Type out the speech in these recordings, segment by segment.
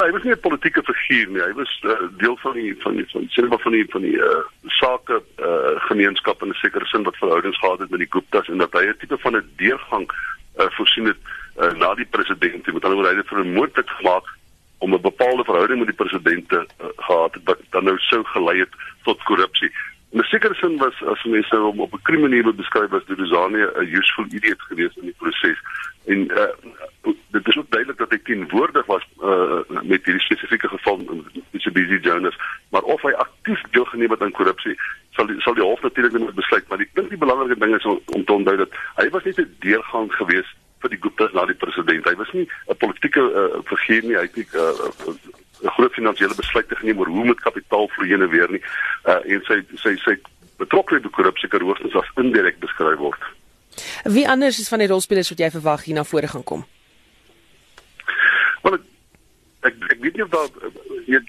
Hy was nie 'n politieke figuur nie. Hy was uh, deel van die van die van sê maar van die van die uh, sake uh, gemeenskap in 'n sekere sin wat verhoudings gehad het met die Guptas en dat hy 'n tipe van 'n deurgang uh, voorsien het uh, na die president. Met ander woorde, hy het vir 'n moontlik gemaak om 'n bepaalde verhouding met die president uh, gehad het wat dan nou sou gelei het tot korrupsie. In 'n sekere sin was as mense hom op 'n kriminele beskryf as Duduzane 'n useful idiot geweest in die proses. En uh, dit is ook duidelik dat hy teenwoordig was uh, met hierdie spesifieke geval met Busy Jonas, maar of hy aktief deelgeneem het aan korrupsie, sal die, sal die hof natuurlik moet besluit, maar ek dink die belangrike ding is om, om te onthou dat hy was net 'n deurgang geweest vir die Guptas na die president. Hy was nie 'n politieke uh, figuur nie, hy het nie uh, 'n groot finansiële besluit te geneem oor hoe moet kapitaal vloei en weer nie. Uh en sy sy sy betrokkeheid by korrupsie kan hoogstens as indirek beskryf word. Wie anders is van die rolspelers wat jy verwag hier na vore gaan kom? Ek ek weet nie of daar hier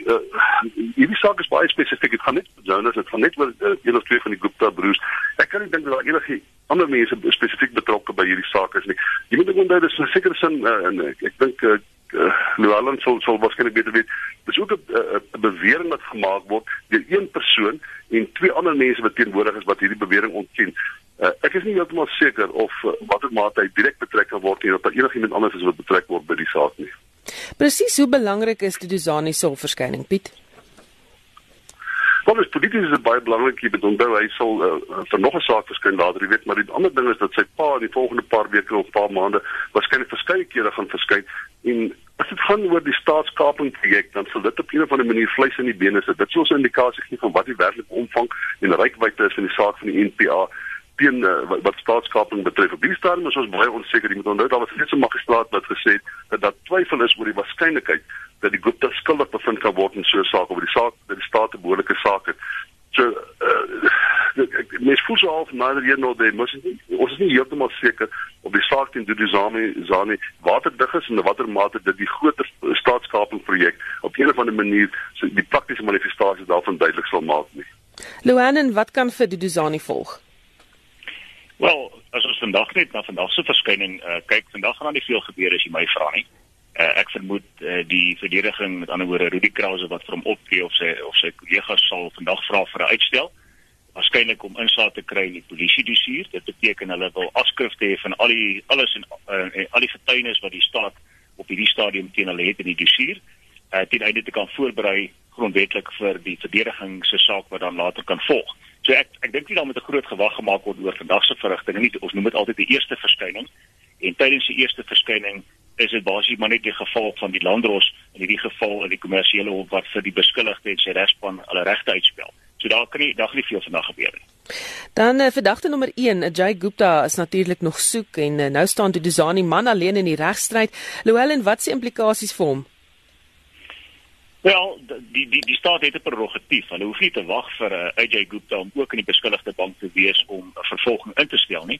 hierdie saak is baie spesifiek. Dit gaan net Jonas, dit gaan net oor uh, een of twee van die Gupta broers. Ek kan nie dink dat daar enige ander mense spesifiek betrokke by hierdie saak is nie. Jy moet onthou dis 'n sekere sin uh, en ek, ek dink uh, uh, Llewellyn sal sal waarskynlik beter weet. Dis ook 'n uh, bewering wat gemaak word deur een persoon en twee ander mense wat teenwoordig is wat hierdie bewering ontken. Uh, ek is nie heeltemal seker of uh, watter mate hy direk betrek word nie of dat enigiemand anders is wat betrek word by die saak nie. Presies hoe belangrik is die Dusani se verskynning, Piet? Wel, dis polities is baie belangrik. Jy moet onthou hy sal uh, vir nog 'n saak verskyn later, jy weet, maar die ander ding is dat sy pa in die volgende paar weke of paar maande waarskynlik verskeie kere gaan verskyn en as dit gaan oor die staatskaping projek, dan sal dit op 'n of ander manier vleis in die bene sit. Dit sou 'n indikasie gee van wat die werklike omvang en reikwyte is van die saak van die NPA teen uh, wat, wat staatskaping betref. Op die stadium is ons baie onseker. Jy moet onthou daar was 'n magistraat wat gesê het dat daar twyfel is oor die waarskynlikheid dat die Gupta skuldig bevind kan word in so 'n saak oor die saak dat die staat 'n behoorlike saak het. So uh, mens voel so half nader hier nou daar mos ons is nie heeltemal seker of die saak teen Duduzane Zane waterdig is en watter mate dit die groter staatskaping projek op 'n of ander manier so die praktiese manifestasie daarvan duidelik sal maak nie. Luanen, wat kan vir Duduzane volg? Wel, as ons vandag net na vandag se verskyning uh, kyk, vandag gaan daar nie veel gebeur as jy my vra nie. Uh, ek vermoed uh, die verdediging met ander woorde Rudy Krause wat vir hom opgee of sy of sy kollegas sal vandag vra vir 'n uitstel waarskynlik om insaag te kry in die polisie dossier. Dit beteken hulle wil afskrifte hê van al die alles en uh, al die getuienis wat die staat op hierdie stadium teen hulle het in die dossier, uh, ten einde te kan voorberei grondwetlik vir die verdediging se saak wat dan later kan volg. So ek ek dink nie daar moet 'n groot gewag gemaak word oor vandag se verrigtinge nie. Ons noem dit altyd die eerste verskyning. En tydens die eerste verskyning is dit basies maar net die geval van die landros in hierdie geval in die kommersiële hof wat vir die beskuldigde en sy regspan hulle regte uitspel. So daar kan nie daar nie veel vandag gebeur nie. Dan uh, verdagte nommer 1, Ajay Gupta is natuurlik nog soek en uh, nou staan Duduzani man alleen in die regstryd. Louwelen, wat se implikasies vir hom? Wel, die die die staat het 'n prerogatief. Hulle hoef nie te wag vir 'n uh, eh, AJ Gupta om ook in die beskuldigde bank te wees om 'n vervolging in te stel nie.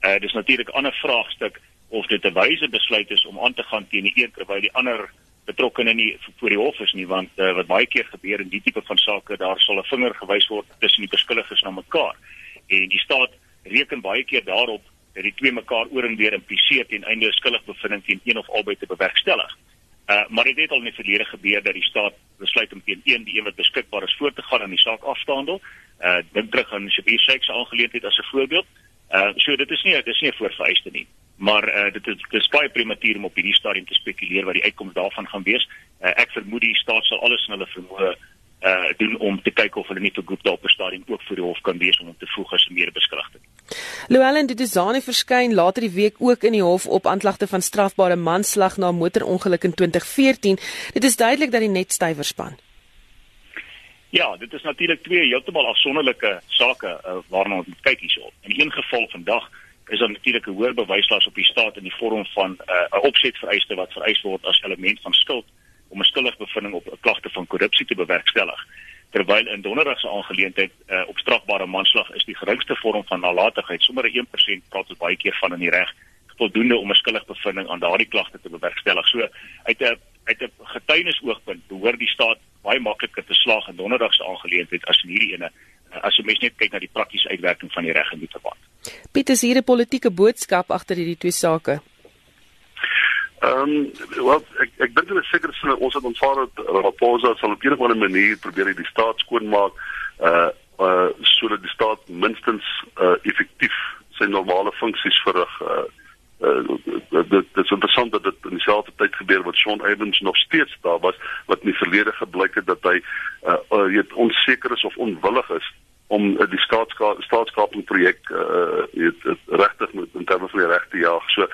Uh, dis natuurlik 'n ander vraagstuk of dit 'n wyse besluit is om aan te gaan teen die een terwyl die ander betrokkene nie voor die hof is nie, want uh, wat baie keer gebeur in die tipe van sake, daar sal 'n vinger gewys word tussen die beskuldiges na mekaar. En die staat reken baie keer daarop dat die twee mekaar oor en weer impliseer teen einde skuldig bevinding teen een of albei te bewerkstellig. Uh, maar dit het al in die verlede gebeur dat die staat besluit om teen een die een wat beskikbaar is voor te gaan en die saak af te handel. Uh dink terug aan Shabir Sheikh se aangeleentheid as 'n voorbeeld. Uh so dit is nie dit is nie 'n voorvereiste nie. Maar uh dit is dit is baie prematuur om op hierdie stadium te spekuleer wat die uitkoms daarvan gaan wees. Uh, ek vermoed die staat sal alles in hulle vermoë uh doen om te kyk of hulle nie vir Gupta op 'n stadium ook voor die hof kan wees om hom te voeg as 'n medebeskuldigde. Llewellyn Duduzane verskyn later die week ook in die hof op aanklagte van strafbare manslag na motorongeluk in 2014. Dit is duidelik dat die net stywer span. Ja, dit is natuurlik twee heeltemal afsonderlike sake uh, waarna ons moet kyk hierso. In een geval vandag is daar natuurlik 'n hoër bewyslas op die staat in die vorm van 'n uh, opsetvereiste wat vereis word as element van skuld om 'n skuldige bevinding op 'n klagte van korrupsie te bewerkstellig. Terwyl in donderdag se aangeleentheid uh, op strafbare manslag is die geringste vorm van nalatigheid sommer 'n 1% praat ons baie keer van in die reg voldoende om 'n skuldige bevinding aan daardie klagte te bewerkstellig. So uit 'n uit 'n getuienis-oogpunt behoort die staat baie makliker te slaag in donderdag se aangeleentheid as in hierdie ene as jy mens net kyk na die praktiese uitwerking van die reg in die verband. Piet is hier 'n politieke boodskap agter hierdie twee sake. Ehm um, wel ek ek dink dit is seker sin ons het aanvaar dat Raposa sal op 'n of ander manier probeer die staat skoonmaak uh uh sodat die staat minstens uh effektief sy normale funksies verrig. Uh, uh dit dit is interessant dat dit in dieselfde tyd gebeur wat Sean Evans nog steeds daar was wat in die verlede gebleik het dat hy uh, uh weet onseker is of onwillig is om uh, die staatskaping projek uh weet regtig met in terme van die regte jaag. So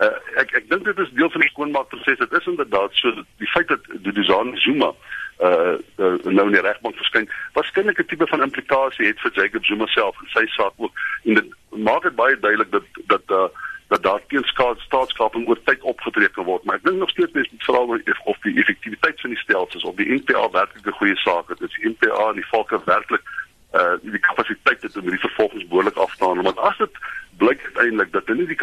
uh, ek ek dink dit is deel van die skoonmaakproses. Dit is inderdaad so die feit dat Duduzane Zuma uh, uh nou in die regbank verskyn, waarskynlik 'n tipe van implikasie het vir Jacob Zuma self en sy saak ook. En dit maak dit baie duidelik dat dat uh dat daar teen staatskaping oor tyd opgetree kan word, maar ek dink nog steeds mens moet vra of die effektiwiteit van die stelsels of die NPA werklik 'n goeie saak is. Is die NPA en die volke werklik uh die kapasiteit het om hierdie vervolgings behoorlik af te handel. Want as dit blyk uiteindelik dat hulle nie die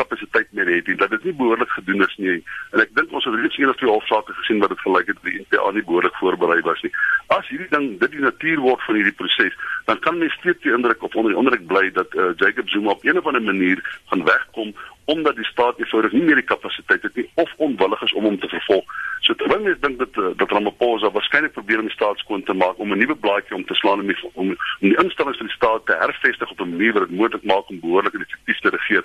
het nie, dat dit nie behoorlik gedoen is nie. En ek dink ons het reeds een of twee hofsaake gesien wat dit gelyk het dat die NPA nie behoorlik voorberei was nie. As hierdie ding dit die natuur word van hierdie proses, dan kan mens steeds die indruk of onder die indruk bly dat uh, Jacob Zuma op een of ander manier gaan wegkom omdat die staat eenvoudig nie meer die kapasiteit het nie of onwillig is om hom te vervolg. So terwyl mense dink dat eh, dat Ramaphosa waarskynlik probeer om die staat skoon te maak om 'n nuwe blaadjie om te slaan om die, om, om die instellings van die staat te hervestig op 'n manier wat dit moontlik maak om behoorlik en effektief te regeer,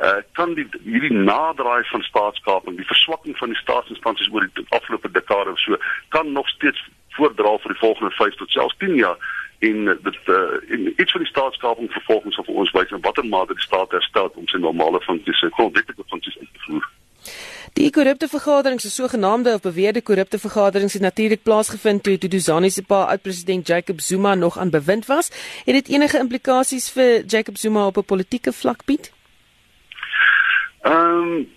uh, kan die hierdie naderdraai van staatskaping, die verswakking van die staatsinstansies oor die afgelope dekade of so, kan nog steeds voordra vir die volgende 5 tot selfs 10 jaar en dit uh, en iets van die staatskaping vervolgens of ons wys in watter mate die staat herstel om sy normale funksies, sy grondwetlike funksies in te voer. Die korrupte vergaderings, so genaamde of beweerde korrupte vergaderings het natuurlik plaasgevind toe Duduzani se pa oud-president Jacob Zuma nog aan bewind was. Het dit enige implikasies vir Jacob Zuma op 'n politieke vlak bied? Ehm um,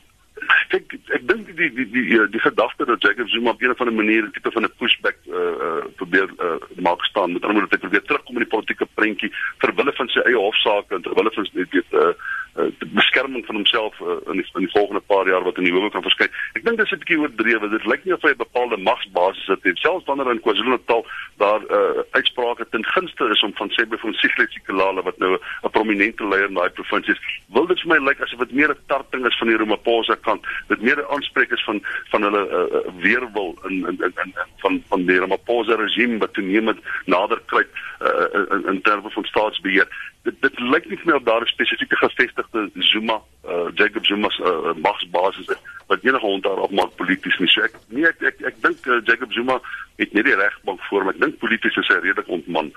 ek ek dink die die die die, die, gedagte dat Jacob Zuma op 'n of ander manier 'n tipe van 'n pushback uh, uh, probeer uh, maak staan met ander woorde dat hy probeer terugkom in die politieke prentjie ter wille van sy eie hofsaake en ter wille van weet uh, uh, beskerming van homself uh, in die in die volgende paar jaar wat in die howe kan verskyn. Ek dink dis 'n bietjie oordrewe. Dit lyk nie of hy 'n bepaalde magsbasis het. Selfs wanneer in KwaZulu-Natal daar uh, uitsprake ten gunste is om van Siglet Sikelala wat nou 'n prominente leier in daai provinsie is, wil dit vir my lyk asof dit meer 'n tarting is van die Ramaphosa kant. Dit meer 'n aanspreek is van van hulle uh, weerwil in in in, in van van die Ramaphosa regime wat toenemend nader kruip uh, in, in terme van staatsbeheer dit dit lyk nie vir my of daar 'n spesifieke gevestigde Zuma uh, Jacob Zuma se uh, magsbasis is wat enige hond daarop maak polities nie. So ek nee ek ek, ek dink uh, Jacob Zuma het nie die regbank voor maar ek dink polities is hy redelik ontman.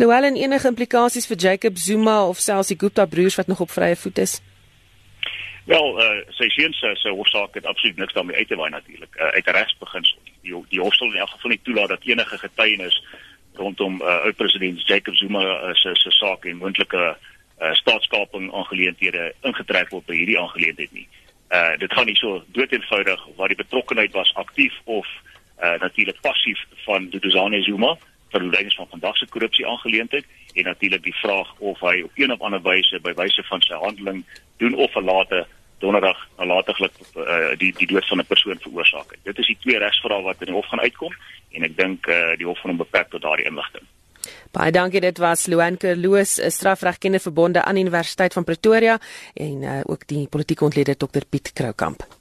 Louwelen enige implikasies vir Jacob Zuma of selfs die Gupta broers wat nog op vrye voet is? Wel, uh, sy seuns se se hofsaak het absoluut niks daarmee uit te waai natuurlik. Uh, uit regsbeginsel. Die die hof sal in elk geval nie toelaat dat enige getuienis rondom uh, oud president Jacob Zuma uh, se se saak en moontlike uh, staatskaping aangeleenthede ingetrek word by hierdie aangeleentheid nie. Uh dit gaan nie so doeteenvoudig waar die betrokkenheid was aktief of uh natuurlik passief van Duduzane Zuma vir die lede van vandag se korrupsie aangeleentheid en natuurlik die vraag of hy op een of ander wyse by wyse van sy handeling doen of verlate donderdag nalatiglik uh, die die dood van 'n persoon veroorsaak het. Dit is die twee regsvrae wat in die hof gaan uitkom en ek dink uh, die hof gaan hom beperk tot daardie inligting. Baie dankie dit was Luanker Loos, 'n strafregkende verbonde aan Universiteit van Pretoria en uh, ook die politieke ontleder Dr Piet Kroukamp.